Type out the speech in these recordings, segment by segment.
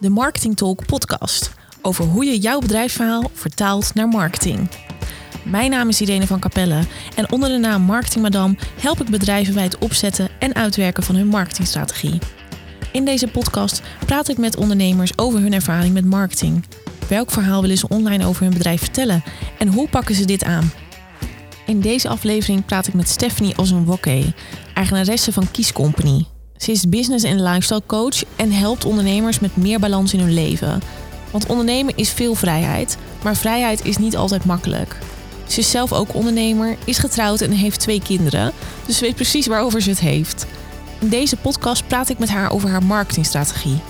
de Marketing Talk podcast over hoe je jouw bedrijfsverhaal vertaalt naar marketing. Mijn naam is Irene van Capelle en onder de naam Marketing Madame help ik bedrijven bij het opzetten en uitwerken van hun marketingstrategie. In deze podcast praat ik met ondernemers over hun ervaring met marketing. Welk verhaal willen ze online over hun bedrijf vertellen en hoe pakken ze dit aan? In deze aflevering praat ik met Stephanie Ozonwoke, eigenaresse van Kies Company. Ze is business- en lifestyle coach en helpt ondernemers met meer balans in hun leven. Want ondernemen is veel vrijheid, maar vrijheid is niet altijd makkelijk. Ze is zelf ook ondernemer, is getrouwd en heeft twee kinderen, dus ze weet precies waarover ze het heeft. In deze podcast praat ik met haar over haar marketingstrategie.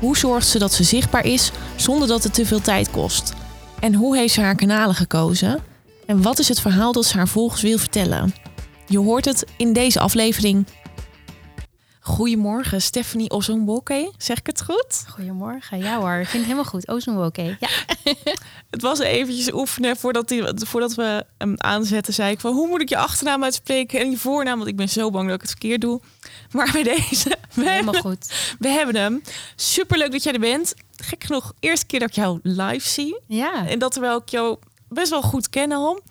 Hoe zorgt ze dat ze zichtbaar is zonder dat het te veel tijd kost? En hoe heeft ze haar kanalen gekozen? En wat is het verhaal dat ze haar volgers wil vertellen? Je hoort het in deze aflevering. Goedemorgen, Stephanie Ozonboke. Zeg ik het goed? Goedemorgen. Ja hoor, ik vind het helemaal goed. Ozonwoke. Ja. Het was eventjes oefenen voordat, die, voordat we hem aanzetten. Zei ik van, hoe moet ik je achternaam uitspreken en je voornaam? Want ik ben zo bang dat ik het verkeerd doe. Maar bij deze, we Helemaal hebben, goed. we hebben hem. Superleuk dat jij er bent. Gek genoeg, eerste keer dat ik jou live zie. Ja. En dat terwijl ik jou best wel goed ken al.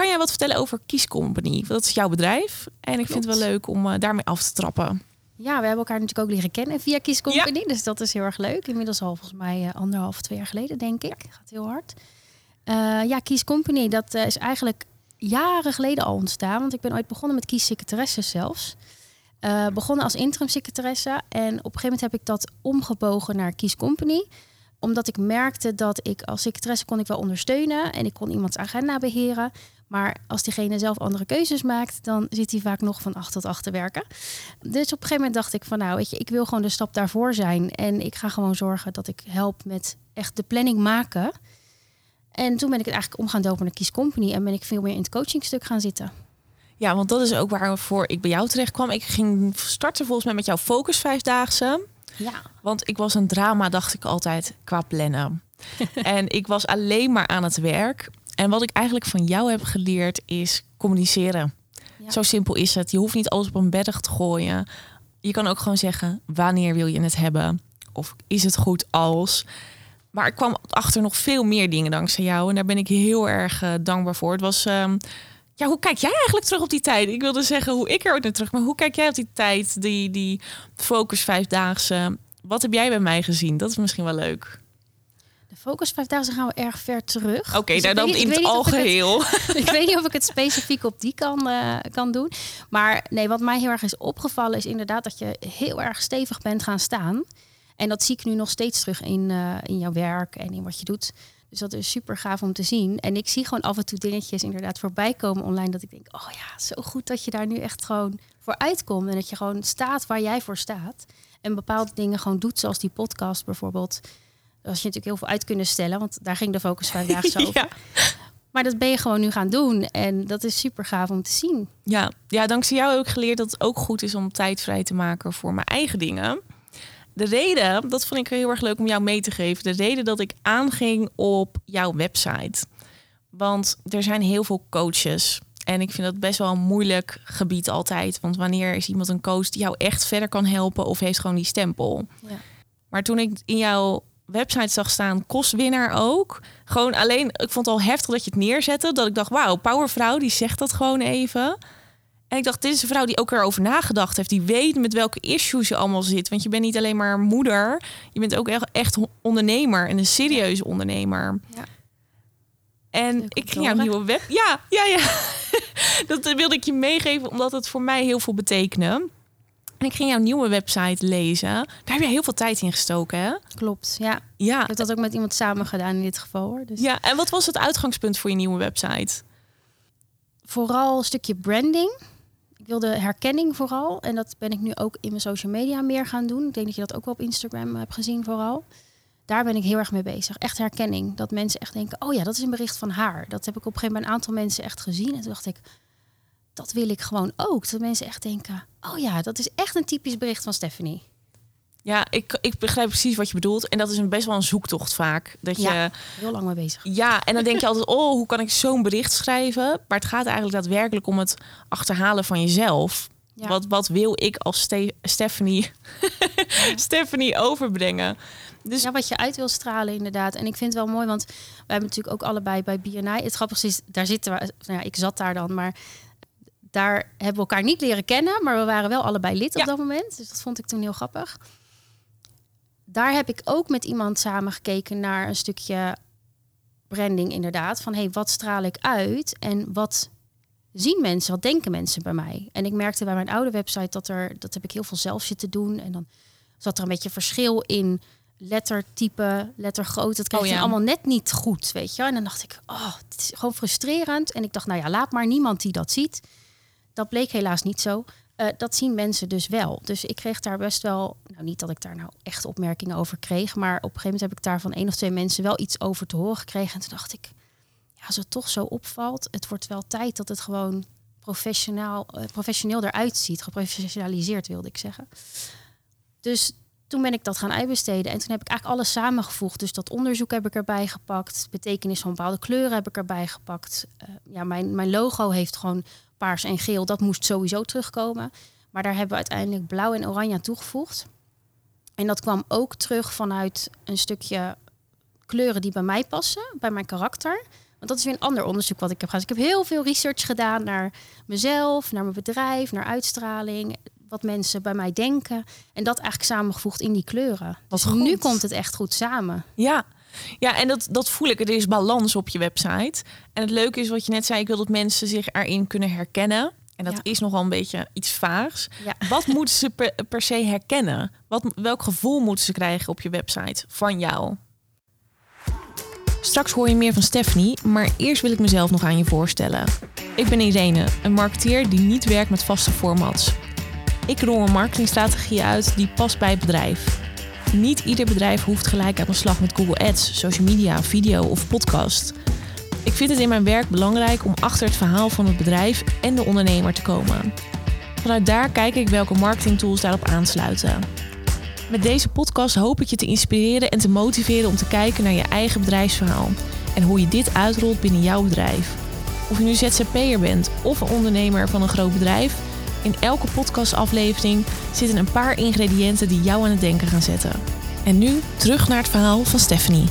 Kan jij wat vertellen over Kies Company? Dat is jouw bedrijf. En ik vind het wel leuk om eh, daarmee af te trappen. ja, we hebben elkaar natuurlijk ook leren kennen via Kies Company. Dus dat is heel erg leuk. Inmiddels al volgens mij eh, anderhalf, twee jaar geleden, denk ik. Gaat heel hard. Eh, ja, Kies Company, dat is eigenlijk jaren geleden al ontstaan. Want ik ben ooit begonnen met Kies Secretaresse zelfs. Begonnen als interim secretaresse. En op een gegeven moment heb ik dat omgebogen naar Kies Company omdat ik merkte dat ik als secretaresse kon ik wel ondersteunen en ik kon iemands agenda beheren. Maar als diegene zelf andere keuzes maakt, dan zit hij vaak nog van acht tot acht te werken. Dus op een gegeven moment dacht ik van nou, weet je, ik wil gewoon de stap daarvoor zijn. En ik ga gewoon zorgen dat ik help met echt de planning maken. En toen ben ik het eigenlijk om gaan dopen naar Kies Company en ben ik veel meer in het coachingstuk gaan zitten. Ja, want dat is ook waarvoor ik bij jou terecht kwam. Ik ging starten volgens mij met jouw Focus Vijfdaagse. Ja, Want ik was een drama, dacht ik altijd, qua plannen. en ik was alleen maar aan het werk. En wat ik eigenlijk van jou heb geleerd is communiceren. Ja. Zo simpel is het. Je hoeft niet alles op een berg te gooien. Je kan ook gewoon zeggen, wanneer wil je het hebben? Of is het goed als? Maar ik kwam achter nog veel meer dingen dankzij jou. En daar ben ik heel erg eh, dankbaar voor. Het was... ehm, ja, hoe kijk jij eigenlijk terug op die tijd? Ik wilde zeggen hoe ik er ooit naar terug, maar hoe kijk jij op die tijd, die, die focus vijfdaagse? Wat heb jij bij mij gezien? Dat is misschien wel leuk. Focus Vijfdaagse gaan we erg ver terug. Oké, Dus ik dan in het ik algeheel. ik weet niet of ik het specifiek op die kan, eh, kan doen. Maar nee, wat mij heel erg is opgevallen is inderdaad dat je heel erg stevig bent gaan staan. En dat zie ik nu nog steeds terug in, eh, in jouw werk en in wat je doet. Dus dat is super gaaf om te zien. En ik zie gewoon af en toe dingetjes inderdaad voorbij komen online. Dat ik denk, oh ja, zo goed dat je daar nu echt gewoon voor uitkomt. En dat je gewoon staat waar jij voor staat. En bepaalde dingen gewoon doet, zoals die podcast bijvoorbeeld. Was je natuurlijk heel veel uit kunnen stellen. Want daar ging de focus vandaag zo over. ja. Maar dat ben je gewoon nu gaan doen. En dat is super gaaf om te zien. Ja. ja, dankzij jou heb ik geleerd dat het ook goed is om tijd vrij te maken voor mijn eigen dingen. De reden, dat vond ik heel erg leuk om jou mee te geven. De reden dat ik aanging op jouw website. Want er zijn heel veel coaches. En ik vind dat best wel een moeilijk gebied altijd. Want wanneer is iemand een coach die jou echt verder kan helpen of heeft gewoon die stempel? Ja. Maar toen ik in jouw website zag staan, kostwinnaar ook. Gewoon alleen, ik vond het al heftig dat je het neerzette. Dat ik dacht, wauw, powervrouw, die zegt dat gewoon even. En ik dacht, dit is een vrouw die ook erover nagedacht heeft. Die weet met welke issues je allemaal zit. Want je bent niet alleen maar moeder. Je bent ook echt, echt ondernemer. En een serieuze ondernemer. Ja. En ik ging jouw horen. nieuwe web... Ja, ja, ja. dat wilde ik je meegeven, omdat het voor mij heel veel betekende. En ik ging jouw nieuwe website lezen. Daar heb je heel veel tijd in gestoken, hè? Klopt, ja. Ja. Ik heb dat ook met iemand samen gedaan in dit geval. Hoor. Dus Ja, en wat was het uitgangspunt voor je nieuwe website? Vooral een stukje branding. Ik wilde herkenning vooral. En dat ben ik nu ook in mijn social media meer gaan doen. Ik denk dat je dat ook wel op Instagram hebt gezien vooral. Daar ben ik heel erg mee bezig. Echt herkenning. Dat mensen echt denken, oh ja, dat is een bericht van haar. Dat heb ik op een gegeven moment een aantal mensen echt gezien. En toen dacht ik, dat wil ik gewoon ook. Dat mensen echt denken, oh ja, dat is echt een typisch bericht van Stephanie. Ja, ik, ik begrijp precies wat je bedoelt. En dat is een best wel een zoektocht vaak. Dat je, Ja. ja. Heel lang mee bezig. en dan denk je altijd, oh, hoe kan ik zo'n bericht schrijven? Maar het gaat eigenlijk daadwerkelijk om het achterhalen van jezelf. Ja. Wat, wat wil ik als Ste Stephanie, Stephanie overbrengen? Dus... Ja, wat je uit wil stralen inderdaad. En ik vind het wel mooi, want wij hebben natuurlijk ook allebei bij BNI... Het grappigste is, daar zitten we... Nou ja, ik zat daar dan, maar daar hebben we elkaar niet leren kennen... maar we waren wel allebei lid op dat moment. Dus dat vond ik toen heel grappig. Daar heb ik ook met iemand samen gekeken naar een stukje branding inderdaad. Van hey, wat straal ik uit en wat zien mensen, wat denken mensen bij mij? En ik merkte bij mijn oude website dat er, dat heb ik heel veel zelf zitten doen. En dan zat er een beetje verschil in lettertype, lettergrootte. Het kreeg oh, ja. allemaal net niet goed, weet je. En dan dacht ik, oh, het is gewoon frustrerend. En ik dacht, nou ja, laat maar niemand die dat ziet. Dat bleek helaas niet zo. Uh, dat zien mensen dus wel. Dus ik kreeg daar best wel, nou niet dat ik daar nou echt opmerkingen over kreeg, maar op een gegeven moment heb ik daar van één of twee mensen wel iets over te horen gekregen. En toen dacht ik, ja, als het toch zo opvalt, het wordt wel tijd dat het gewoon professioneel, uh, professioneel eruit ziet. Geprofessionaliseerd wilde ik zeggen. Dus toen ben ik dat gaan uitbesteden. En toen heb ik eigenlijk alles samengevoegd. Dus dat onderzoek heb ik erbij gepakt. Betekenis van bepaalde kleuren heb ik erbij gepakt. Uh, ja, mijn, mijn logo heeft gewoon paars en geel. Dat moest sowieso terugkomen. Maar daar hebben we uiteindelijk blauw en oranje aan toegevoegd. En dat kwam ook terug vanuit een stukje kleuren die bij mij passen, bij mijn karakter. Want dat is weer een ander onderzoek wat ik heb gedaan. Dus ik heb heel veel research gedaan naar mezelf, naar mijn bedrijf, naar uitstraling, wat mensen bij mij denken. En dat eigenlijk samengevoegd in die kleuren. dus nu komt het echt goed samen. Ja, ja, en dat, dat voel ik. Er is balans op je website. En het leuke is wat je net zei, ik wil dat mensen zich erin kunnen herkennen. En dat is nogal een beetje iets vaags. Wat moeten ze per, per, se herkennen? Wat, welk gevoel moeten ze krijgen op je website van jou? Straks hoor je meer van Stephanie, maar eerst wil ik mezelf nog aan je voorstellen. Ik ben Irene, een marketeer die niet werkt met vaste formats. Ik rol een marketingstrategie uit die past bij het bedrijf. Niet ieder bedrijf hoeft gelijk aan de slag met Google Ads, social media, video of podcast. Ik vind het in mijn werk belangrijk om achter het verhaal van het bedrijf en de ondernemer te komen. Vanuit daar kijk ik welke marketingtools daarop aansluiten. Met deze podcast hoop ik je te inspireren en te motiveren om te kijken naar je eigen bedrijfsverhaal en hoe je dit uitrolt binnen jouw bedrijf. Of je nu ZZP'er bent of een ondernemer van een groot bedrijf, in elke podcastaflevering zitten een paar ingrediënten die jou aan het denken gaan zetten. En nu terug naar het verhaal van Stephanie.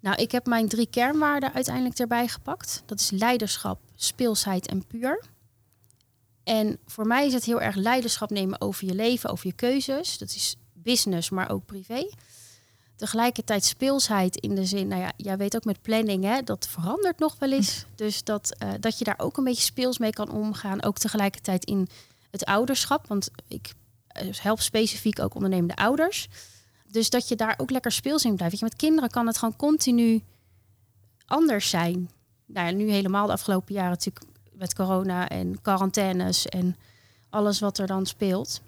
Nou, ik heb mijn drie kernwaarden uiteindelijk erbij gepakt. Dat is leiderschap, speelsheid en puur. En voor mij is het heel erg leiderschap nemen over je leven, over je keuzes. Dat is business, maar ook privé. Tegelijkertijd speelsheid in de zin, nou ja, jij weet ook met planning, hè, dat verandert nog wel eens. Dus dat, uh, dat je daar ook een beetje speels mee kan omgaan. Ook tegelijkertijd in het ouderschap, want ik uh, help specifiek ook ondernemende ouders. Dus dat je daar ook lekker speels in blijft. je, met kinderen kan het gewoon continu anders zijn. Nou ja, nu helemaal de afgelopen jaren natuurlijk met corona en quarantaines en alles wat er dan speelt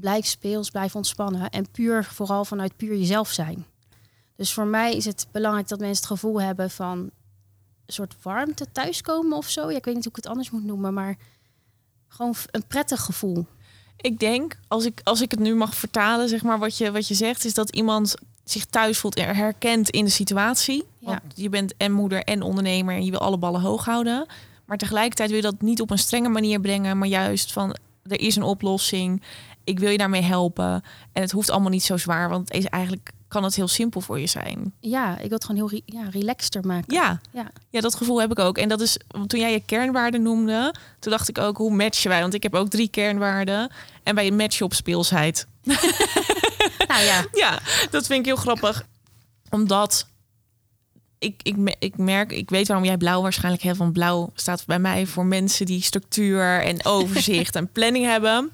blijf speels, blijf ontspannen en puur vooral vanuit puur jezelf zijn. Dus voor mij is het belangrijk dat mensen het gevoel hebben van een soort warmte thuiskomen of zo. Ja, ik weet niet hoe ik het anders moet noemen, maar gewoon een prettig gevoel. Ik denk, als ik, als ik het nu mag vertalen, zeg maar, wat je, wat je zegt, is dat iemand zich thuis voelt en herkent in de situatie. Want je bent en moeder en ondernemer en je wil alle ballen hoog houden. Maar tegelijkertijd wil je dat niet op een strenge manier brengen, maar juist van er is een oplossing ik wil je daarmee helpen. En het hoeft allemaal niet zo zwaar, want het is eigenlijk kan het heel simpel voor je zijn. Ja, ik wil het gewoon heel ja, relaxter maken. Ja, ja. ja, dat gevoel heb ik ook. En dat is, toen jij je kernwaarden noemde, toen dacht ik ook, hoe matchen wij? Want ik heb ook drie kernwaarden. En bij een match op speelsheid. nou ja. Ja, dat vind ik heel grappig. Omdat ik, ik, ik merk, ik weet waarom jij blauw waarschijnlijk hebt. Want blauw staat bij mij voor mensen die structuur en overzicht en planning hebben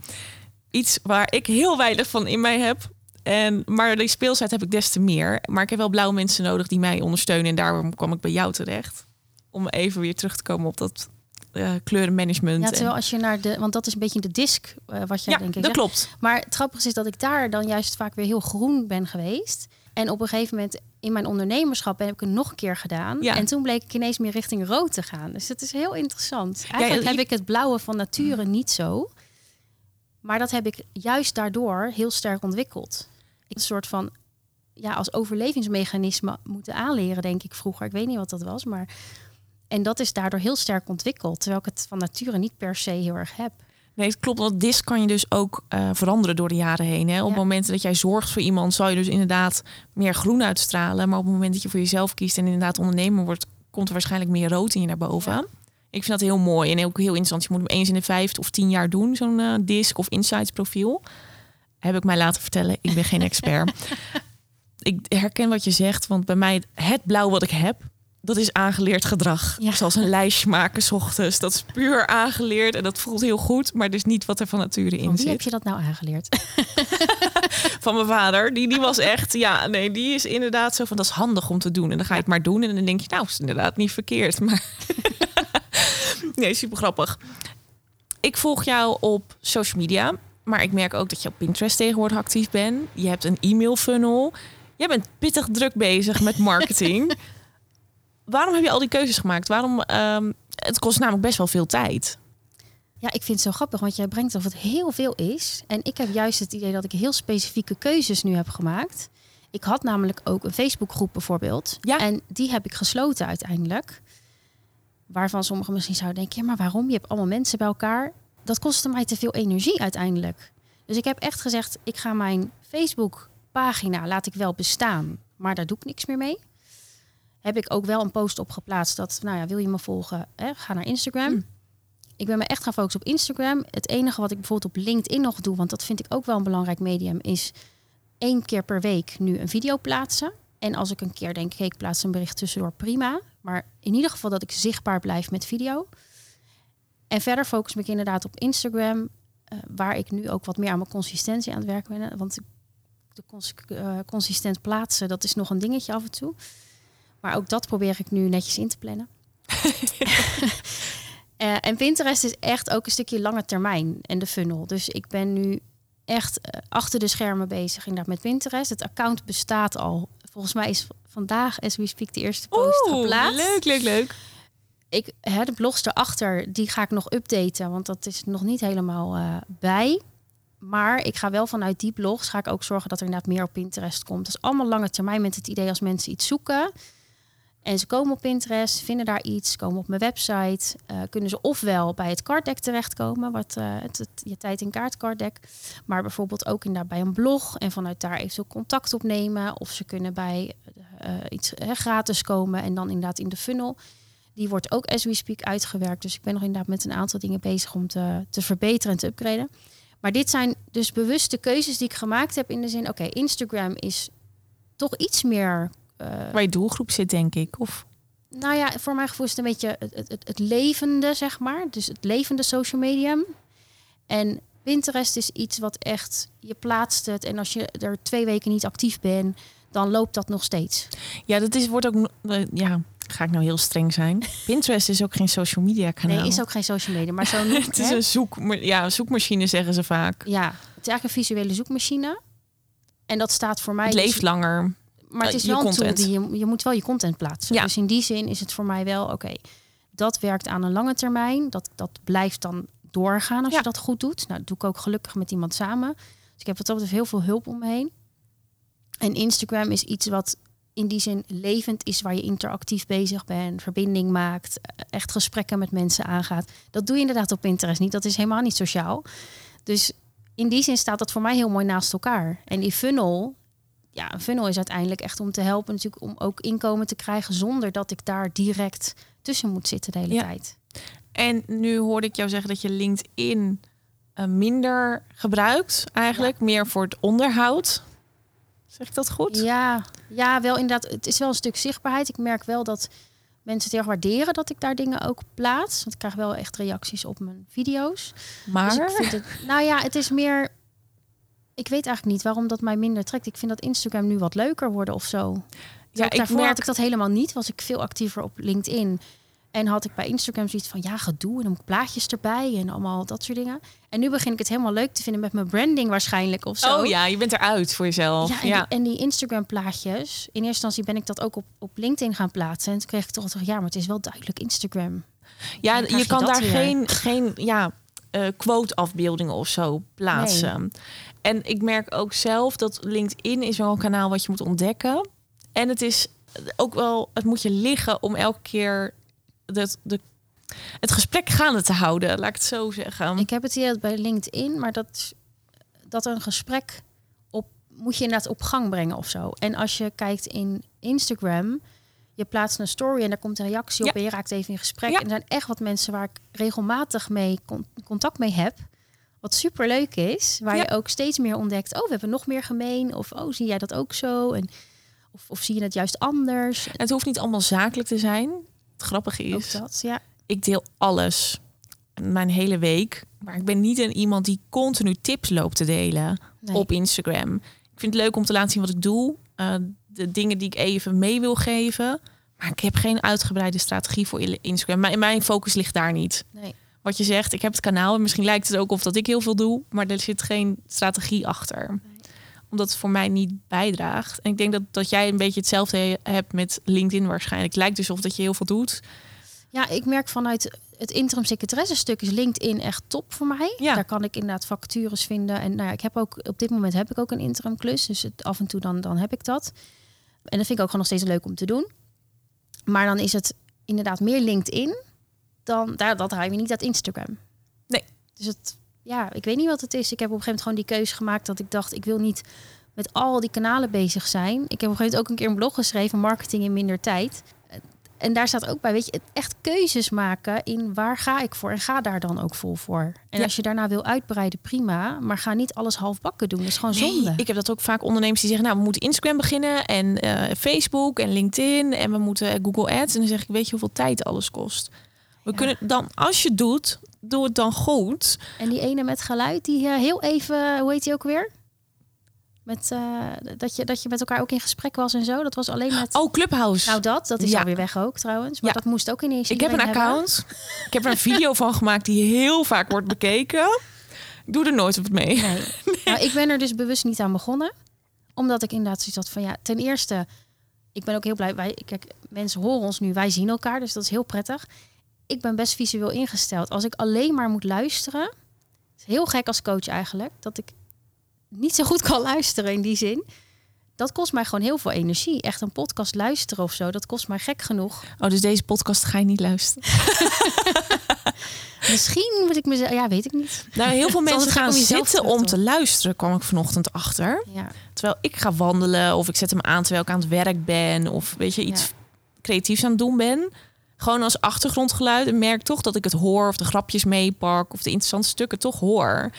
iets waar ik heel weinig van in mij heb. En, maar die speelsheid heb ik des te meer. Maar ik heb wel blauwe mensen nodig die mij ondersteunen. En daarom kwam ik bij jou terecht. Om even weer terug te komen op dat uh, kleurenmanagement. Ja, terwijl als je naar de, want dat is een beetje de disc uh, wat jij ja, denk ik. Dat klopt. Maar het grappige is dat ik daar dan juist vaak weer heel groen ben geweest. En op een gegeven moment in mijn ondernemerschap heb ik het nog een keer gedaan. Ja. En toen bleek ik ineens meer richting rood te gaan. Dus het is heel interessant. Eigenlijk heb ik het blauwe van nature niet zo. Maar dat heb ik juist daardoor heel sterk ontwikkeld. Ik een soort van ja, als overlevingsmechanisme moeten aanleren, denk ik vroeger. Ik weet niet wat dat was, maar. En dat is daardoor heel sterk ontwikkeld, terwijl ik het van nature niet per se heel erg heb. Nee, het klopt. Want dis kan je dus ook uh, veranderen door de jaren heen. Hè? Op het moment dat jij zorgt voor iemand, zal je dus inderdaad meer groen uitstralen. Maar op het moment dat je voor jezelf kiest en inderdaad ondernemer wordt, komt er waarschijnlijk meer rood in je naar boven. Ja. Ik vind dat heel mooi en ook heel interessant. Je moet hem eens in de vijf of tien jaar doen, zo'n uh, disc of insights profiel. Heb ik mij laten vertellen. Ik ben geen expert. ik herken wat je zegt, want bij mij het blauw wat ik heb, dat is aangeleerd gedrag. Ja. Zoals een lijstje maken s ochtends. Dat is puur aangeleerd en dat voelt heel goed, maar dus niet wat er van nature in zit. Wie heb je dat nou aangeleerd? van mijn vader. Die, die was echt, ja, nee, die is inderdaad zo van dat is handig om te doen. En dan ga je het maar doen en dan denk je, nou, is inderdaad niet verkeerd. Maar nee, super grappig. Ik volg jou op social media, maar ik merk ook dat je op Pinterest tegenwoordig actief bent. Je hebt een e-mail funnel. Jij bent pittig druk bezig met marketing. Waarom heb je al die keuzes gemaakt? Waarom? Um, het kost namelijk best wel veel tijd. Ja, ik vind het zo grappig, want jij brengt of het heel veel is. En ik heb juist het idee dat ik heel specifieke keuzes nu heb gemaakt. Ik had namelijk ook een Facebookgroep bijvoorbeeld. Ja. En die heb ik gesloten uiteindelijk. Waarvan sommigen misschien zouden denken, ja, maar waarom? Je hebt allemaal mensen bij elkaar. Dat kostte mij te veel energie uiteindelijk. Dus ik heb echt gezegd, ik ga mijn Facebook pagina laat ik wel bestaan, maar daar doe ik niks meer mee. Heb ik ook wel een post op geplaatst dat, nou ja, wil je me volgen? Hè, ga naar Instagram. Hm. Ik ben me echt gaan focussen op Instagram. Het enige wat ik bijvoorbeeld op LinkedIn nog doe, want dat vind ik ook wel een belangrijk medium, is één keer per week nu een video plaatsen. En als ik een keer denk, ik plaats een bericht tussendoor, prima. Maar in ieder geval dat ik zichtbaar blijf met video. En verder focus ik inderdaad op Instagram, uh, waar ik nu ook wat meer aan mijn consistentie aan het werken ben. Want de cons uh, consistent plaatsen, dat is nog een dingetje af en toe. Maar ook dat probeer ik nu netjes in te plannen. uh, en Pinterest is echt ook een stukje lange termijn en de funnel. Dus ik ben nu echt achter de schermen bezig inderdaad met Pinterest. Het account bestaat al. Volgens mij is vandaag, as we speak, de eerste post Oeh, geplaatst. Leuk, leuk, leuk. Ik, hè, de blogs erachter, die ga ik nog updaten, want dat is nog niet helemaal uh, bij. Maar ik ga wel vanuit die blogs ga ik ook zorgen dat er inderdaad meer op Pinterest komt. Dat is allemaal lange termijn met het idee als mensen iets zoeken. En ze komen op Pinterest, vinden daar iets, komen op mijn website. Uh, kunnen ze ofwel bij het carddeck terechtkomen, wat uh, het, je tijd in kaart carddeck. Maar bijvoorbeeld ook inderdaad bij een blog en vanuit daar eventueel contact opnemen. Of ze kunnen bij uh, iets gratis komen en dan inderdaad in de funnel. Die wordt ook as we speak uitgewerkt. Dus ik ben nog inderdaad met een aantal dingen bezig om te, te verbeteren en te upgraden. Maar dit zijn dus bewuste keuzes die ik gemaakt heb in de zin, oké, Instagram is toch iets meer. Uh, Waar je doelgroep zit, denk ik. Of? Nou ja, voor mijn gevoel is het een beetje het, het, het levende, zeg maar. Dus het levende social medium. En Pinterest is iets wat echt, je plaatst het en als je er twee weken niet actief bent, dan loopt dat nog steeds. Ja, dat is, wordt ook, uh, ja, ga ik nou heel streng zijn. Pinterest is ook geen social media kanaal. Nee, is ook geen social media, maar zo noemt het is een zoek, ja, zoekmachine zeggen ze vaak. Ja, het is eigenlijk een visuele zoekmachine. En dat staat voor mij. Het leeft dus, langer. Maar het is wel een tool die je, je moet wel je content plaatsen. Ja. Dus in die zin is het voor mij wel oké. dat werkt aan een lange termijn. Dat, dat blijft dan doorgaan als je dat goed doet. Nou, dat doe ik ook gelukkig met iemand samen. Dus ik heb wat dat betreft heel veel hulp om me heen. En Instagram is iets wat in die zin levend is, waar je interactief bezig bent, verbinding maakt, echt gesprekken met mensen aangaat. Dat doe je inderdaad op Pinterest niet. Dat is helemaal niet sociaal. Dus in die zin staat dat voor mij heel mooi naast elkaar. En die funnel, ja, een funnel is uiteindelijk echt om te helpen, natuurlijk om ook inkomen te krijgen zonder dat ik daar direct tussen moet zitten de hele tijd. En nu hoorde ik jou zeggen dat je LinkedIn uh, minder gebruikt, eigenlijk meer voor het onderhoud. Zeg ik dat goed? Ja, ja, wel inderdaad. Het is wel een stuk zichtbaarheid. Ik merk wel dat mensen het heel waarderen dat ik daar dingen ook plaats. Want ik krijg wel echt reacties op mijn video's. Maar? Dus ik vind het, nou ja, het is meer... Ik weet eigenlijk niet waarom dat mij minder trekt. Ik vind dat Instagram nu wat leuker worden of zo. Ja, ik daarvoor merk... had ik dat helemaal niet. Was ik veel actiever op LinkedIn. En had ik bij Instagram zoiets van ja, gedoe en dan plaatjes erbij en allemaal dat soort dingen. En nu begin ik het helemaal leuk te vinden met mijn branding waarschijnlijk of zo. Oh ja, je bent eruit voor jezelf. Ja, en, ja. Die, en die Instagram plaatjes. In eerste instantie ben ik dat ook op, op LinkedIn gaan plaatsen. En toen kreeg ik toch toch ja, maar het is wel duidelijk Instagram. Ja, je kan daar geen, geen ja, uh, quote afbeeldingen of zo plaatsen. En ik merk ook zelf dat LinkedIn is wel een kanaal wat je moet ontdekken. En het is ook wel, het moet je liggen om elke keer de, de het gesprek gaande te houden, laat ik het zo zeggen. Ik heb het hier bij LinkedIn, maar dat, dat een gesprek op moet je inderdaad op gang brengen of zo. En als je kijkt in Instagram, je plaatst een story en daar komt een reactie op Ja. en je raakt even in gesprek. Ja. En er zijn echt wat mensen waar ik regelmatig mee con- contact mee heb. Wat super leuk is, waar Ja. je ook steeds meer ontdekt. Oh, we hebben nog meer gemeen. Of oh, zie jij dat ook zo? En, of, of zie je het juist anders? Het hoeft niet allemaal zakelijk te zijn. Het grappige is, dat, ja. ik deel alles. Mijn hele week. Maar ik ben niet een iemand die continu tips loopt te delen Nee. op Instagram. Ik vind het leuk om te laten zien wat ik doe. eh, de dingen die ik even mee wil geven. Maar ik heb geen uitgebreide strategie voor Instagram. Maar mijn focus ligt daar niet. Nee. Wat je zegt, ik heb het kanaal. En misschien lijkt het ook of dat ik heel veel doe. Maar er zit geen strategie achter. Omdat het voor mij niet bijdraagt. En ik denk dat, dat jij een beetje hetzelfde he- hebt met LinkedIn waarschijnlijk. Het lijkt dus of dat je heel veel doet. Ja, ik merk vanuit het interim secretaresse stuk is LinkedIn echt top voor mij. Ja. Daar kan ik inderdaad vacatures vinden. En nou ja, ik heb ook op dit moment heb ik ook een interim klus. Dus het, af en toe dan, dan heb ik dat. En dat vind ik ook gewoon nog steeds leuk om te doen. Maar dan is het inderdaad meer LinkedIn dan daar dat draaien we niet uit Instagram. Nee. Dus het ja, ik weet niet wat het is. Ik heb op een gegeven moment gewoon die keuze gemaakt dat ik dacht ik wil niet met al die kanalen bezig zijn. Ik heb op een gegeven moment ook een keer een blog geschreven, marketing in minder tijd. En daar staat ook bij, weet je, echt keuzes maken in waar ga ik voor en ga daar dan ook vol voor. En Ja. als je daarna wil uitbreiden, prima, maar ga niet alles halfbakken doen. Dat is gewoon zonde. Nee, ik heb dat ook vaak ondernemers die zeggen, nou, we moeten Instagram beginnen en eh, Facebook en LinkedIn en we moeten Google Ads. En dan zeg ik, weet je hoeveel tijd alles kost? We Ja. kunnen dan, als je het doet, doe het dan goed. En die ene met geluid, die eh, heel even, hoe heet die ook weer? Met, eh, dat, je, dat je met elkaar ook in gesprek was en zo. Dat was alleen met... Oh, Clubhouse. Nou, dat, dat is Ja. alweer weg ook trouwens. Maar Ja. dat moest ook ineens ik heb een hebben. account. Ik heb er een video van gemaakt die heel vaak wordt bekeken. Ik doe er nooit op mee. Nee. Nou, ik ben er dus bewust niet aan begonnen. Omdat ik inderdaad zoiets had van ja, ten eerste, ik ben ook heel blij. Wij, kijk, mensen horen ons nu, wij zien elkaar, dus dat is heel prettig. Ik ben best visueel ingesteld. Als ik alleen maar moet luisteren, is heel gek als coach eigenlijk, dat ik niet zo goed kan luisteren in die zin. Dat kost mij gewoon heel veel energie. Echt een podcast luisteren of zo, dat kost mij gek genoeg. Oh, dus deze podcast ga je niet luisteren. Misschien moet ik mezelf, ja, weet ik niet. Nou, heel veel mensen gaan om zitten om te te luisteren, kwam ik vanochtend achter. Ja, Terwijl ik ga wandelen of ik zet hem aan terwijl ik aan het werk ben of weet je iets Ja. creatiefs aan het doen ben. Gewoon als achtergrondgeluid en merk toch dat ik het hoor of de grapjes meepak of de interessante stukken toch hoor.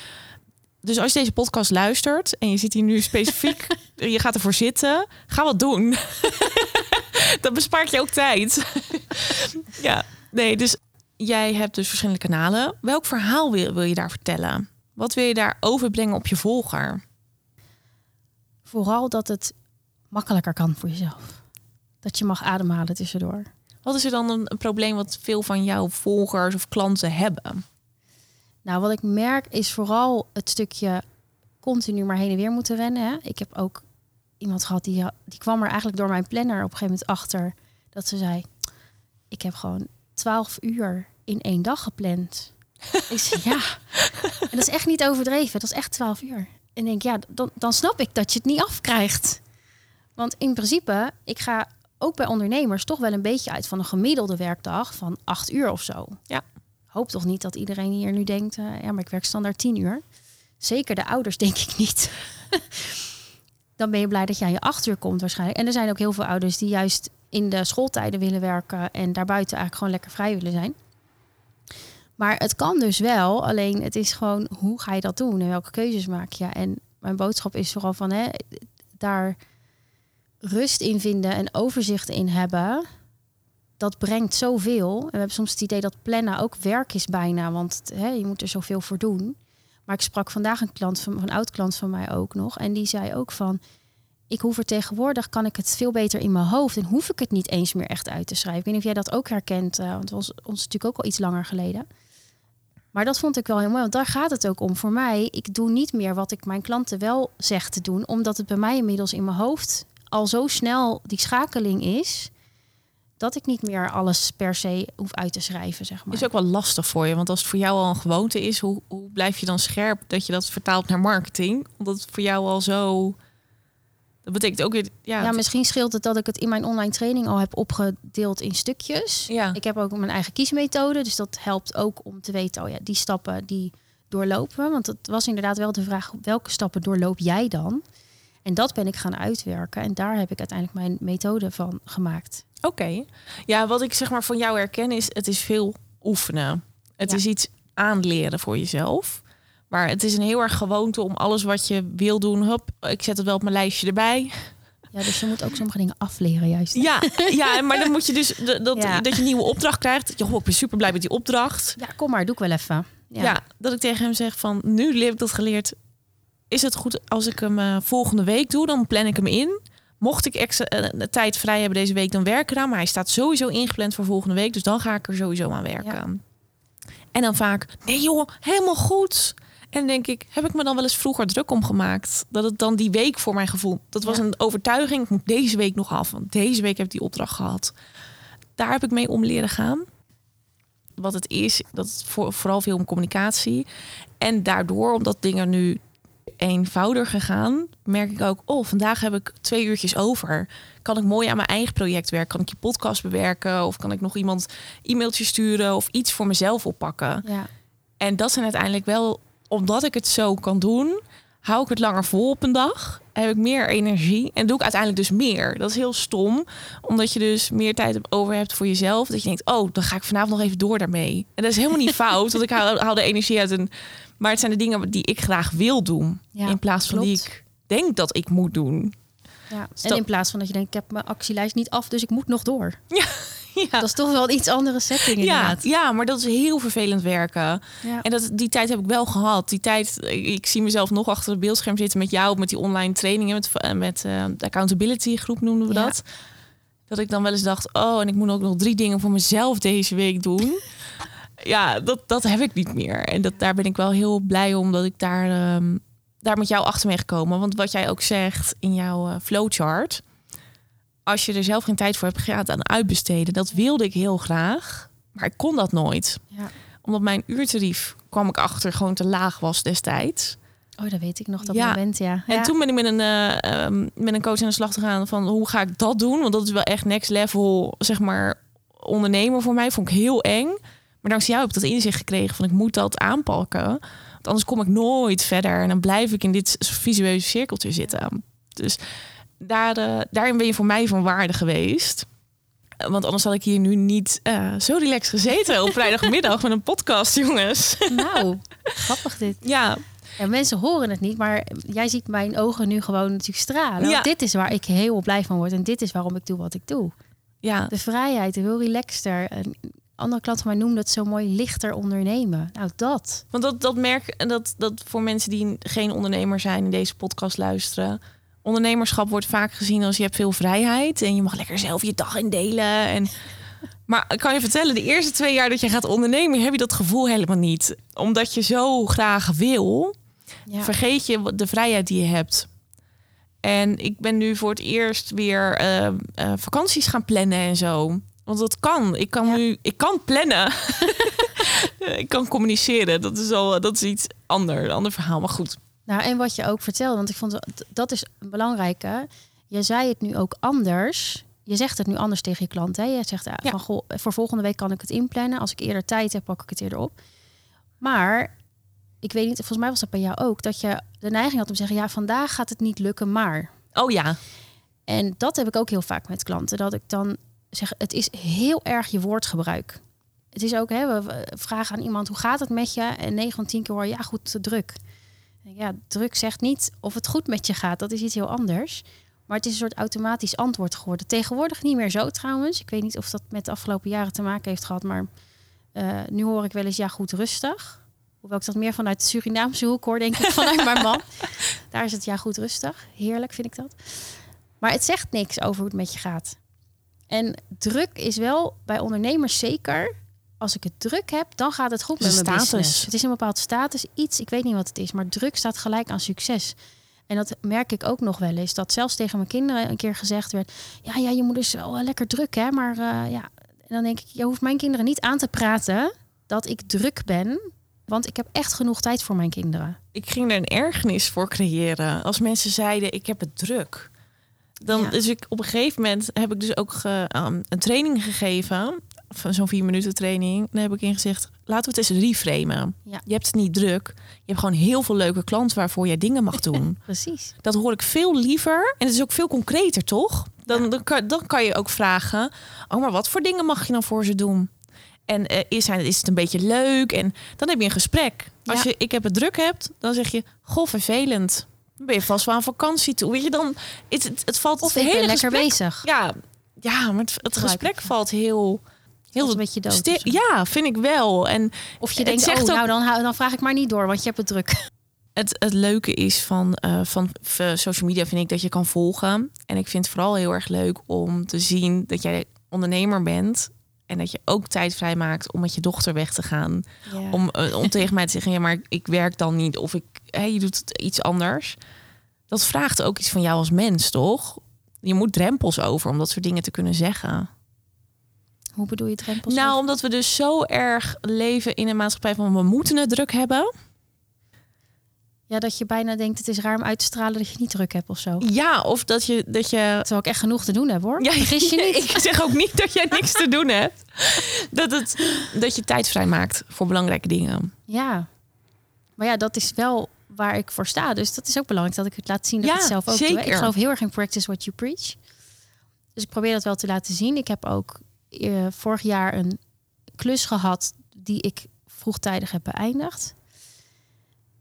Dus als je deze podcast luistert en je zit hier nu specifiek, je gaat ervoor zitten, ga wat doen. Dat bespaart je ook tijd. ja, nee, dus jij hebt dus verschillende kanalen. Welk verhaal wil, wil je daar vertellen? Wat wil je daar overbrengen op je volger? vooral dat het makkelijker kan voor jezelf. Dat je mag ademhalen tussendoor. Wat is er dan een, probleem wat veel van jouw volgers of klanten hebben? Nou, wat ik merk is vooral het stukje continu maar heen en weer moeten rennen. Hè. Ik heb ook iemand gehad die, die kwam er eigenlijk door mijn planner op een gegeven moment achter. Dat ze zei, ik heb gewoon 12 uur in één dag gepland. ik zei, ja. En dat is echt niet overdreven. Dat is echt 12 uur. En denk, ja, dan, dan snap ik dat je het niet afkrijgt. Want in principe, ik ga ook bij ondernemers toch wel een beetje uit van een gemiddelde werkdag van 8 uur of zo. Ja. Hoop toch niet dat iedereen hier nu denkt, eh, ja, maar ik werk standaard 10 uur. Zeker de ouders denk ik niet. dan ben je blij dat je aan je 8 uur komt waarschijnlijk. En er zijn ook heel veel ouders die juist in de schooltijden willen werken en daarbuiten eigenlijk gewoon lekker vrij willen zijn. Maar het kan dus wel, alleen het is gewoon hoe ga je dat doen en welke keuzes maak je. En mijn boodschap is vooral van hè, daar rust in vinden en overzicht in hebben. Dat brengt zoveel. En we hebben soms het idee dat plannen ook werk is bijna, want hè, je moet er zoveel voor doen. Maar ik sprak vandaag een klant van een oud klant van mij ook nog en die zei ook van ik hoef er tegenwoordig, kan ik het veel beter in mijn hoofd en hoef ik het niet eens meer echt uit te schrijven. Ik weet niet of jij dat ook herkent, eh, want was ons natuurlijk ook al iets langer geleden. Maar dat vond ik wel heel mooi, want daar gaat het ook om. Voor mij, ik doe niet meer wat ik mijn klanten wel zeg te doen, omdat het bij mij inmiddels in mijn hoofd al zo snel die schakeling is, dat ik niet meer alles per se hoef uit te schrijven, zeg maar. Is ook wel lastig voor je, want als het voor jou al een gewoonte is, hoe, hoe blijf je dan scherp dat je dat vertaalt naar marketing? Omdat het voor jou al zo Dat betekent ook weer... Ja, Ja, misschien scheelt het dat ik het in mijn online training al heb opgedeeld in stukjes. Ja. Ik heb ook mijn eigen kiesmethode, dus dat helpt ook om te weten, oh ja, die stappen die doorlopen. Want het was inderdaad wel de vraag, welke stappen doorloop jij dan? En dat ben ik gaan uitwerken en daar heb ik uiteindelijk mijn methode van gemaakt. Oké. Ja, wat ik zeg maar van jou herken is, het is veel oefenen. Het Ja. is iets aanleren voor jezelf. Maar het is een heel erg gewoonte om alles wat je wil doen, hup, ik zet het wel op mijn lijstje erbij. Ja, dus je moet ook sommige dingen afleren juist. Ja, ja maar dan moet je dus dat, Ja. dat je een nieuwe opdracht krijgt. Dat je, oh, ik ben super blij met die opdracht. Ja, kom maar, doe ik wel even. Ja. dat ik tegen hem zeg van, nu heb ik dat geleerd. Is het goed als ik hem eh, volgende week doe? Dan plan ik hem in. Mocht ik extra eh, tijd vrij hebben deze week, dan werk ik eraan. Maar hij staat sowieso ingepland voor volgende week. Dus dan ga ik er sowieso aan werken. En dan vaak, nee joh, helemaal goed. En denk ik, heb ik me dan wel eens vroeger druk om gemaakt? Dat het dan die week voor mijn gevoel... Dat was Ja. een overtuiging, ik moet deze week nog af. Want deze week heb ik die opdracht gehad. Daar heb ik mee om leren gaan. Wat het is, dat het voor, vooral veel om communicatie. En daardoor, omdat dingen nu eenvoudiger gaan, merk ik ook, oh, vandaag heb ik twee uurtjes over. Kan ik mooi aan mijn eigen project werken? Kan ik je podcast bewerken? Of kan ik nog iemand e-mailtje sturen of iets voor mezelf oppakken? Ja. En dat zijn uiteindelijk wel, omdat ik het zo kan doen, hou ik het langer vol op een dag. Heb ik meer energie en doe ik uiteindelijk dus meer. Dat is heel stom, omdat je dus meer tijd over hebt voor jezelf. Dat je denkt, oh, dan ga ik vanavond nog even door daarmee. En dat is helemaal niet fout, want ik haal, haal de energie uit een. Maar het zijn de dingen die ik graag wil doen, Ja, in plaats van die ik denk dat ik moet doen. Ja. Dus En dat- in plaats van dat je denkt, ik heb mijn actielijst niet af, dus ik moet nog door. Ja, Dat is toch wel een iets andere setting ja, inderdaad. ja, maar dat is heel vervelend werken. Ja. En dat, die tijd heb ik wel gehad. Die tijd, ik, zie mezelf nog achter het beeldscherm zitten met jou, met die online trainingen, met, eh, met eh, de accountability groep noemden we Ja. dat. Dat ik dan wel eens dacht, oh, en ik moet ook nog drie dingen voor mezelf deze week doen. ja, dat, dat heb ik niet meer. En dat, daar ben ik wel heel blij om dat ik daar, ehm, daar met jou achter ben gekomen. Want wat jij ook zegt in jouw eh, flowchart, als je er zelf geen tijd voor hebt, ga het aan uitbesteden. Dat wilde ik heel graag, maar ik kon dat nooit Ja. omdat mijn uurtarief kwam ik achter gewoon te laag was destijds. Oh, dat weet ik nog, dat Ja. moment, ja. En Ja. toen ben ik met een, eh, ehm, met een coach aan de slag gegaan van hoe ga ik dat doen? Want dat is wel echt next level, zeg maar, ondernemer voor mij. Vond ik heel eng. Maar dankzij jou heb ik dat inzicht gekregen van ik moet dat aanpakken. Want anders kom ik nooit verder. En dan blijf ik in dit visueuze cirkeltje zitten. Dus daar, eh, daarin ben je voor mij van waarde geweest. Want anders had ik hier nu niet eh, zo relaxed gezeten op vrijdagmiddag met een podcast, jongens. Nou, grappig dit. Ja, Ja, mensen horen het niet, maar jij ziet mijn ogen nu gewoon natuurlijk stralen. Ja. Dit is waar ik heel blij van word en dit is waarom ik doe wat ik doe. ja, De vrijheid, heel relaxter. En andere klanten van mij het zo mooi lichter ondernemen. Nou, dat. Want dat, dat merk en dat, dat voor mensen die geen ondernemer zijn in deze podcast luisteren. Ondernemerschap wordt vaak gezien als je hebt veel vrijheid en je mag lekker zelf je dag indelen. En, maar ik kan je vertellen, de eerste twee jaar dat je gaat ondernemen, heb je dat gevoel helemaal niet. Omdat je zo graag wil, Ja. vergeet je de vrijheid die je hebt. En ik ben nu voor het eerst weer eh, eh, vakanties gaan plannen en zo. Want dat kan. Ik kan Ja. nu, ik kan plannen. ik kan communiceren. Dat is al, dat is iets ander, een ander verhaal. Maar goed. Nou, en wat je ook vertelde, want ik vond dat- is een belangrijke. Je zei het nu ook anders. Je zegt het nu anders tegen je klant. Hè? Je zegt ah, Ja. van goh, voor volgende week kan ik het inplannen. Als ik eerder tijd heb, pak ik het eerder op. Maar ik weet niet, volgens mij was dat bij jou ook, dat je de neiging had om te zeggen: ja, vandaag gaat het niet lukken, maar. Oh ja. En dat heb ik ook heel vaak met klanten. Dat ik dan zeg, het is heel erg je woordgebruik. Het is ook, hè, we vragen aan iemand, hoe gaat het met je? En 9 van 10 keer hoor je, ja goed, te druk. Ja, druk zegt niet of het goed met je gaat. Dat is iets heel anders. Maar het is een soort automatisch antwoord geworden. Tegenwoordig niet meer zo trouwens. Ik weet niet of dat met de afgelopen jaren te maken heeft gehad. Maar eh, nu hoor ik wel eens, ja goed, rustig. Hoewel ik dat meer vanuit de Surinaamse hoek hoor, denk ik, vanuit mijn man. Daar is het ja goed rustig. Heerlijk vind ik dat. Maar het zegt niks over hoe het met je gaat. En druk is wel bij ondernemers zeker. Als ik het druk heb, dan gaat het goed met mijn status. business. Het is een bepaald status, iets. Ik weet niet wat het is, maar druk staat gelijk aan succes. En dat merk ik ook nog wel eens. Dat zelfs tegen mijn kinderen een keer gezegd werd: ja, ja, je moeder is wel eh, lekker druk, hè? Maar eh, ja, en dan denk ik, je hoeft mijn kinderen niet aan te praten dat ik druk ben, want ik heb echt genoeg tijd voor mijn kinderen. Ik ging er een ergernis voor creëren. Als mensen zeiden, ik heb het druk. Dan, Ja. Dus ik, op een gegeven moment heb ik dus ook ge- um, een training gegeven. Van zo'n vier minuten training. Dan heb ik ingezegd, laten we het eens reframen. Ja. Je hebt het niet druk. Je hebt gewoon heel veel leuke klanten waarvoor jij dingen mag doen. Precies. dat hoor ik veel liever. En het is ook veel concreter, toch? Dan, dan, kan, dan kan je ook vragen... oh, maar wat voor dingen mag je dan voor ze doen? En eh, is, zijn, is het een beetje leuk? En dan heb je een gesprek. Als Ja. je ik heb het druk hebt, dan zeg je... goh, vervelend. Dan ben je vast wel aan vakantie toe. Weet je, dan... Het, het, het valt Of het ik ben hele lekker gesprek- bezig. Ja, ja, maar het, gesprek valt heel... Heel een beetje dood. zo. ja, vind ik wel. En Of je denkt, zegt oh, ook- nou dan, vraag ik maar niet door, want je hebt het druk. het, het leuke is van, eh, van social media vind ik dat je kan volgen. En ik vind het vooral heel erg leuk om te zien dat jij ondernemer bent. En dat je ook tijd vrijmaakt om met je dochter weg te gaan. Ja. Om, eh, om tegen mij te zeggen, ja, maar ik werk dan niet. Of ik, hè, je doet iets anders. Dat vraagt ook iets van jou als mens, toch? Je moet drempels over om dat soort dingen te kunnen zeggen. Hoe bedoel je drempels? Nou, over? omdat we dus zo erg leven in een maatschappij van we moeten het druk hebben. Ja, dat je bijna denkt, het is raar om uit te stralen dat je niet druk hebt of zo. Ja, of dat je, dat je Terwijl ik echt genoeg te doen heb hoor. Ja, Vergis je niet. Ik zeg ook niet dat jij niks te doen hebt. Dat, het, dat je tijd vrijmaakt voor belangrijke dingen. Ja. Maar ja, dat is wel waar ik voor sta. Dus dat is ook belangrijk dat ik het laat zien dat Ja, ik het zelf ook doe. zeker. Ik geloof heel erg in practice what you preach. Dus ik probeer dat wel te laten zien. Ik heb ook eh, vorig jaar een klus gehad die ik vroegtijdig heb beëindigd.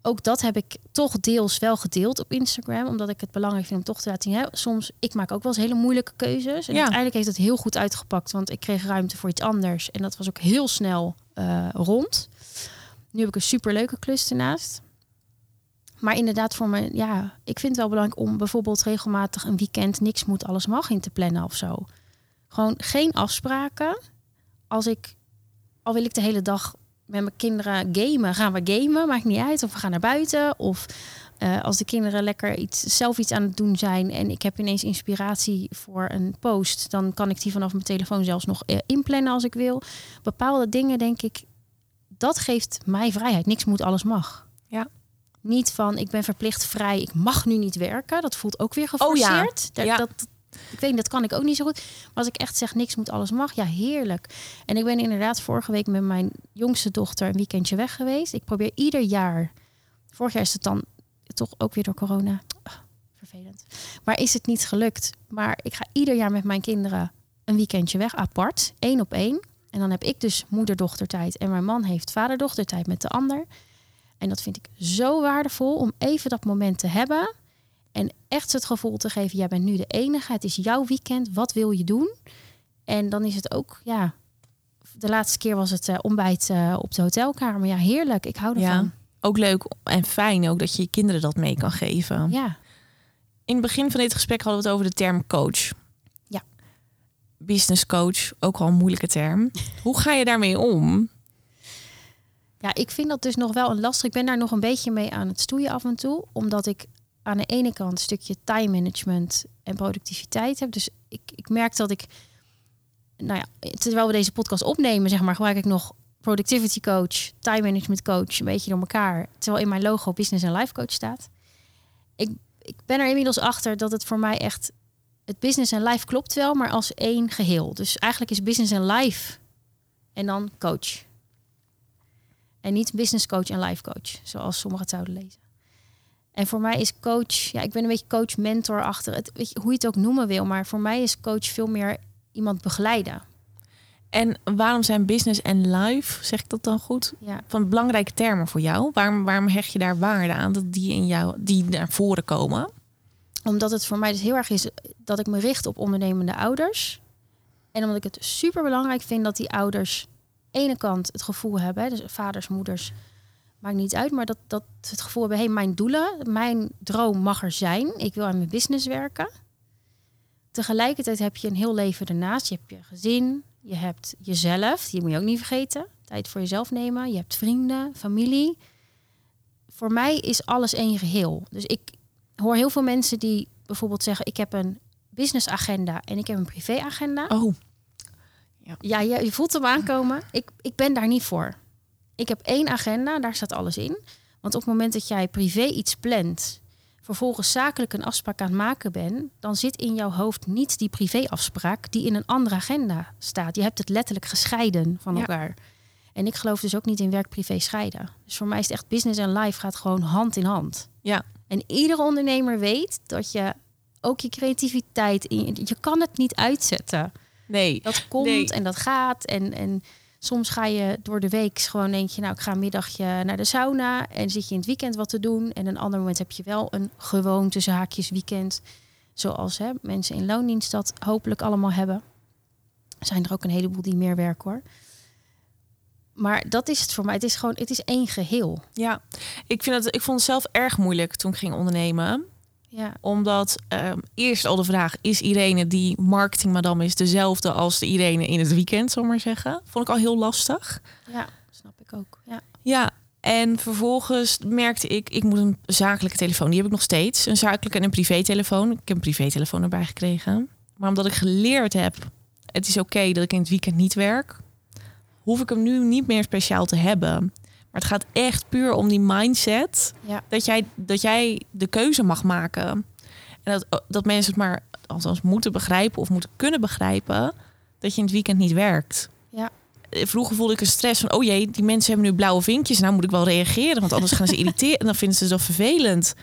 Ook dat heb ik toch deels wel gedeeld op Instagram. Omdat ik het belangrijk vind om toch te laten zien. Hè, soms, ik maak ook wel eens hele moeilijke keuzes. En Ja. uiteindelijk heeft het heel goed uitgepakt. Want ik kreeg ruimte voor iets anders. En dat was ook heel snel eh, rond. Nu heb ik een superleuke klus ernaast. Maar inderdaad, voor me, ja, ik vind het wel belangrijk om bijvoorbeeld regelmatig een weekend niks moet, alles mag in te plannen of zo. Gewoon geen afspraken. Als ik, al wil ik de hele dag met mijn kinderen gamen, gaan we gamen, maakt niet uit. Of we gaan naar buiten. Of eh, als de kinderen lekker iets, zelf iets aan het doen zijn en ik heb ineens inspiratie voor een post, dan kan ik die vanaf mijn telefoon zelfs nog eh, inplannen als ik wil. Bepaalde dingen, denk ik, dat geeft mij vrijheid. Niks moet, alles mag. Ja. Niet van ik ben verplicht vrij, ik mag nu niet werken. Dat voelt ook weer Oh ja. geforceerd. Dat- Ja. dat, ik weet niet, dat kan ik ook niet zo goed. Maar als ik echt zeg niks moet, alles mag, ja heerlijk. En ik ben inderdaad vorige week met mijn jongste dochter een weekendje weg geweest. Ik probeer ieder jaar. Vorig jaar is het dan toch ook weer door corona. Ah, vervelend. Maar is het niet gelukt. Maar ik ga ieder jaar met mijn kinderen een weekendje weg, apart, één op één. En dan heb ik dus moeder-dochtertijd en mijn man heeft vader-dochtertijd met de ander. En dat vind ik zo waardevol om even dat moment te hebben. Echt het gevoel te geven, jij bent nu de enige. Het is jouw weekend. Wat wil je doen? En dan is het ook, ja... De laatste keer was het eh, ontbijt eh, op de hotelkamer. Ja, heerlijk. Ik hou Ja. ervan. Ook leuk en fijn ook dat je je kinderen dat mee kan geven. Ja. In het begin van dit gesprek hadden we het over de term coach. Ja. Business coach, ook al een moeilijke term. Hoe ga je daarmee om? Ja, ik vind dat dus nog wel een lastig. Ik ben daar nog een beetje mee aan het stoeien af en toe. Omdat ik aan de ene kant een stukje time management en productiviteit heb. Dus ik, ik merk dat ik, nou ja, terwijl we deze podcast opnemen, zeg maar, gebruik ik nog productivity coach, time management coach, een beetje door elkaar. Terwijl in mijn logo business en life coach staat. Ik, ik ben er inmiddels achter dat het voor mij echt, het business en life klopt wel, maar als één geheel. Dus eigenlijk is business en life en dan coach. En niet business coach en life coach, zoals sommigen het zouden lezen. En voor mij is coach, ja, ik ben een beetje coach, mentor achter het, weet je, hoe je het ook noemen wil, maar voor mij is coach veel meer iemand begeleiden. En waarom zijn business en life, zeg ik dat dan goed, Ja, van belangrijke termen voor jou? Waarom, waarom hecht je daar waarde aan dat die in jou, die naar voren komen? omdat het voor mij dus heel erg is dat ik me richt op ondernemende ouders. En omdat ik het super belangrijk vind dat die ouders ene kant het gevoel hebben, dus vaders, moeders, maakt niet uit, maar dat, dat het gevoel hebben, hé, hey, mijn doelen, mijn droom mag er zijn. Ik wil aan mijn business werken. Tegelijkertijd heb je een heel leven ernaast. Je hebt je gezin, je hebt jezelf, die moet je ook niet vergeten. Tijd voor jezelf nemen. Je hebt vrienden, familie. Voor mij is alles één geheel. Dus ik hoor heel veel mensen die bijvoorbeeld zeggen: ik heb een businessagenda en ik heb een privéagenda. Oh, Ja, je, je voelt hem aankomen. Ik, ik ben daar niet voor. Ik heb één agenda, daar staat alles in. Want op het moment dat jij privé iets plant, vervolgens zakelijk een afspraak aan het maken bent, dan zit in jouw hoofd niet die privéafspraak die in een andere agenda staat. Je hebt het letterlijk gescheiden van Ja. elkaar. En ik geloof dus ook niet in werk-privé scheiden. Dus voor mij is het echt business en life gaat gewoon hand in hand. Ja. En iedere ondernemer weet dat je ook je creativiteit, in, je kan het niet uitzetten. Nee. Dat komt Nee. en dat gaat. En, en soms ga je door de week gewoon denk je, nou, ik ga een middagje naar de sauna en zit je in het weekend wat te doen. En een ander moment heb je wel een gewoonte zaakjes weekend, zoals hè, mensen in loondienst dat hopelijk allemaal hebben. Zijn er ook een heleboel die meer werken hoor. Maar dat is het voor mij. Het is gewoon, het is één geheel. Ja, ik, vind het, ik vond het zelf erg moeilijk toen ik ging ondernemen. Ja, Omdat ehm, eerst al de vraag, is Irene die marketingmadam is dezelfde als de Irene in het weekend, zal maar zeggen. Vond ik al heel lastig. ja, snap ik ook. Ja. Ja, en vervolgens merkte ik, ik moet een zakelijke telefoon. Die heb ik nog steeds. Een zakelijke en een privételefoon. Ik heb een privételefoon erbij gekregen. Maar omdat ik geleerd heb, het is oké dat ik in het weekend niet werk, hoef ik hem nu niet meer speciaal te hebben. Maar het gaat echt puur om die mindset Ja. dat, jij, dat jij de keuze mag maken. En dat, dat mensen het maar althans moeten begrijpen of moeten kunnen begrijpen dat je in het weekend niet werkt. Ja. Eh, Vroeger voelde ik een stress van, oh jee, die mensen hebben nu blauwe vinkjes. Nou moet ik wel reageren, want anders gaan ze irriteren. En dan vinden ze dat vervelend.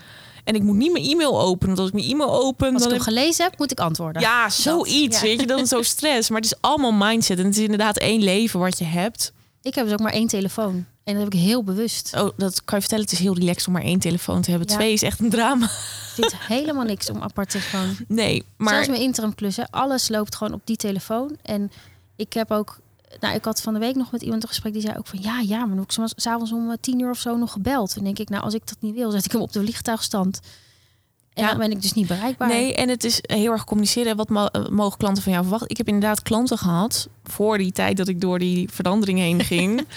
En ik moet niet mijn e-mail openen, want als ik mijn e-mail open... Als ik dan hem gelezen heb, moet ik antwoorden. ja, zoiets, ja. weet je, dat is zo stress. Maar het is allemaal mindset en het is inderdaad één leven wat je hebt. Ik heb dus ook maar één telefoon. En dat heb ik heel bewust. Oh, dat kan je vertellen, het is heel relaxed om maar één telefoon te hebben. Ja. Twee is echt een drama. Er zit helemaal niks om apart telefoon. Nee, maar... Zelfs mijn interim klussen, alles loopt gewoon op die telefoon. En ik heb ook, nou, ik had van de week nog met iemand een gesprek die zei ook van ja, ja, maar dan heb ik soms s'avonds om eh, tien uur of zo nog gebeld. En denk ik, nou, als ik dat niet wil, zet ik hem op de vliegtuigstand. En Ja. dan ben ik dus niet bereikbaar. Nee, en het is heel erg communiceren. Wat eh, mogen klanten van jou verwachten? Ik heb inderdaad klanten gehad voor die tijd dat ik door die verandering heen ging,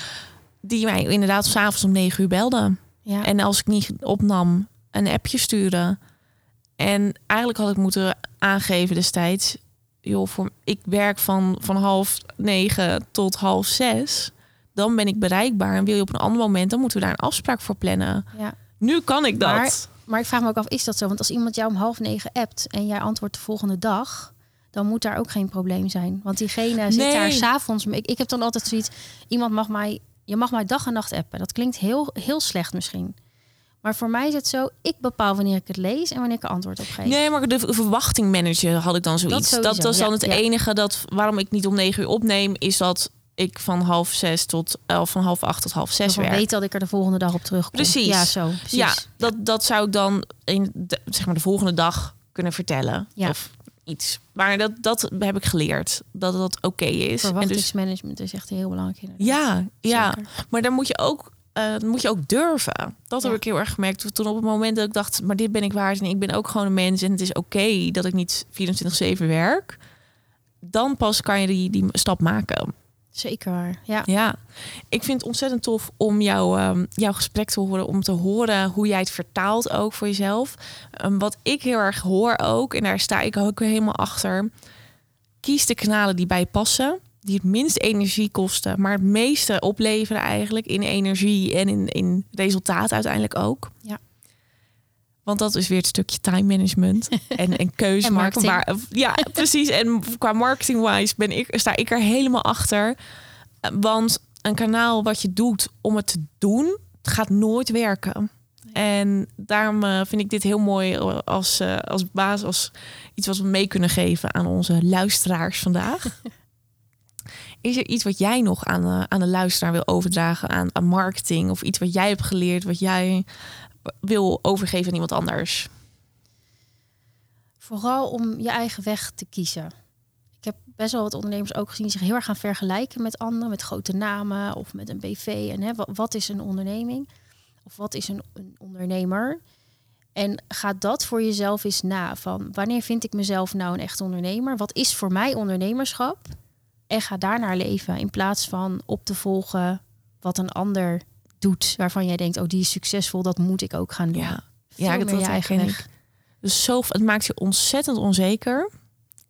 die mij inderdaad s'avonds om negen uur belden. Ja. En als ik niet opnam, een appje sturen. En eigenlijk had ik moeten aangeven destijds, joh, voor, ik werk van, van half negen tot half zes. Dan ben ik bereikbaar. En wil je op een ander moment, dan moeten we daar een afspraak voor plannen. ja. Nu kan ik dat. Maar- Maar ik vraag me ook af, is dat zo? Want als iemand jou om half negen appt en jij antwoordt de volgende dag, dan moet daar ook geen probleem zijn. Want diegene zit Nee. daar s'avonds. Ik, ik heb dan altijd zoiets, iemand mag mij, je mag mij dag en nacht appen. Dat klinkt heel, heel slecht misschien. Maar voor mij is het zo, ik bepaal wanneer ik het lees en wanneer ik er antwoord op geef. Nee, maar de verwachting managen had ik dan zoiets. Dat, was dan ja, het ja. enige dat waarom ik niet om negen uur opneem, is dat ik van half zes tot elf, van half acht tot half zes werk. weet dat ik er de volgende dag op terugkom. Precies. Ja, zo. Precies. Ja, dat, dat zou ik dan in de, zeg maar de volgende dag kunnen vertellen. Ja. Of iets. Maar dat, dat heb ik geleerd. Dat dat oké is. Dus, Verwachtingsmanagement is echt heel belangrijk. inderdaad. ja, ja. Zeker. Maar dan moet je ook, eh, moet je ook durven. Dat heb ik heel erg gemerkt. Toen op het moment dat ik dacht, maar dit ben ik waard en ik ben ook gewoon een mens en het is oké dat ik niet 24/7 werk. Dan pas kan je die, die stap maken. Zeker waar. Ja. Ja, ik vind het ontzettend tof om jou, ehm, jouw gesprek te horen. Om te horen hoe jij het vertaalt ook voor jezelf. Ehm, wat ik heel erg hoor ook, en daar sta ik ook weer helemaal achter. Kies de kanalen die bij je passen. Die het minst energie kosten, maar het meeste opleveren eigenlijk in energie en in, in resultaat uiteindelijk ook. Ja. Want dat is weer het stukje time management en, en keuze En maken. ja, precies. En qua marketing-wise ben ik, sta ik er helemaal achter. Want een kanaal wat je doet om het te doen, gaat nooit werken. En daarom eh, vind ik dit heel mooi eh, als, eh, als basis, als iets wat we mee kunnen geven aan onze luisteraars vandaag. Is er iets wat jij nog aan de, aan de luisteraar wil overdragen aan, aan marketing? Of iets wat jij hebt geleerd, wat jij wil overgeven aan iemand anders? Vooral om je eigen weg te kiezen. Ik heb best wel wat ondernemers ook gezien die zich heel erg gaan vergelijken met anderen, met grote namen of met een BV. En hè, wat, is een onderneming? Of wat is een, een ondernemer? En ga dat voor jezelf eens na. Van wanneer vind ik mezelf nou een echt ondernemer? Wat is voor mij ondernemerschap? En ga daarnaar leven in plaats van op te volgen wat een ander doet. Waarvan jij denkt, oh die is succesvol, dat moet ik ook gaan doen. Ja, Veel ja dat je eigen herken weg. ik. Dus zo, het maakt je ontzettend onzeker.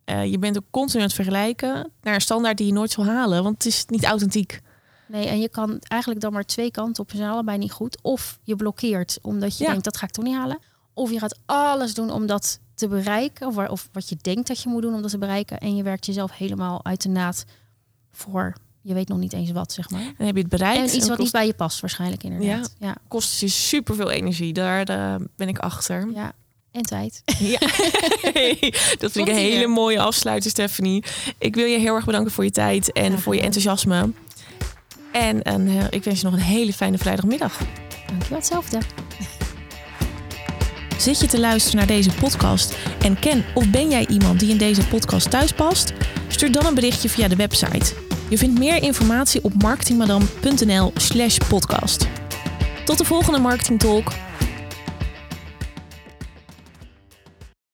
Eh, je bent ook continu aan het vergelijken naar een standaard die je nooit zal halen, want het is niet authentiek. Nee, en je kan eigenlijk dan maar twee kanten op. Ze zijn allebei niet goed. Of je blokkeert omdat je Ja. denkt dat ga ik toch niet halen. Of je gaat alles doen om dat te bereiken. Of, of wat je denkt dat je moet doen om dat te bereiken. En je werkt jezelf helemaal uit de naad voor je weet nog niet eens wat, zeg maar. En heb je het bereikt. En iets wat niet bij je past waarschijnlijk inderdaad. Ja. ja. Kost je super veel energie. Daar, ben ik achter. Ja. En tijd. Ja. dat vind ik een hele mooie afsluiter, Stephanie. Ik wil je heel erg bedanken voor je tijd en voor je enthousiasme. En, en uh, ik wens je nog een hele fijne vrijdagmiddag. Dankjewel, hetzelfde. Zit je te luisteren naar deze podcast en ken of ben jij iemand die in deze podcast thuis past? Stuur dan een berichtje via de website. Je vindt meer informatie op marketingmadam.nl/slash podcast. Tot de volgende Marketing Talk.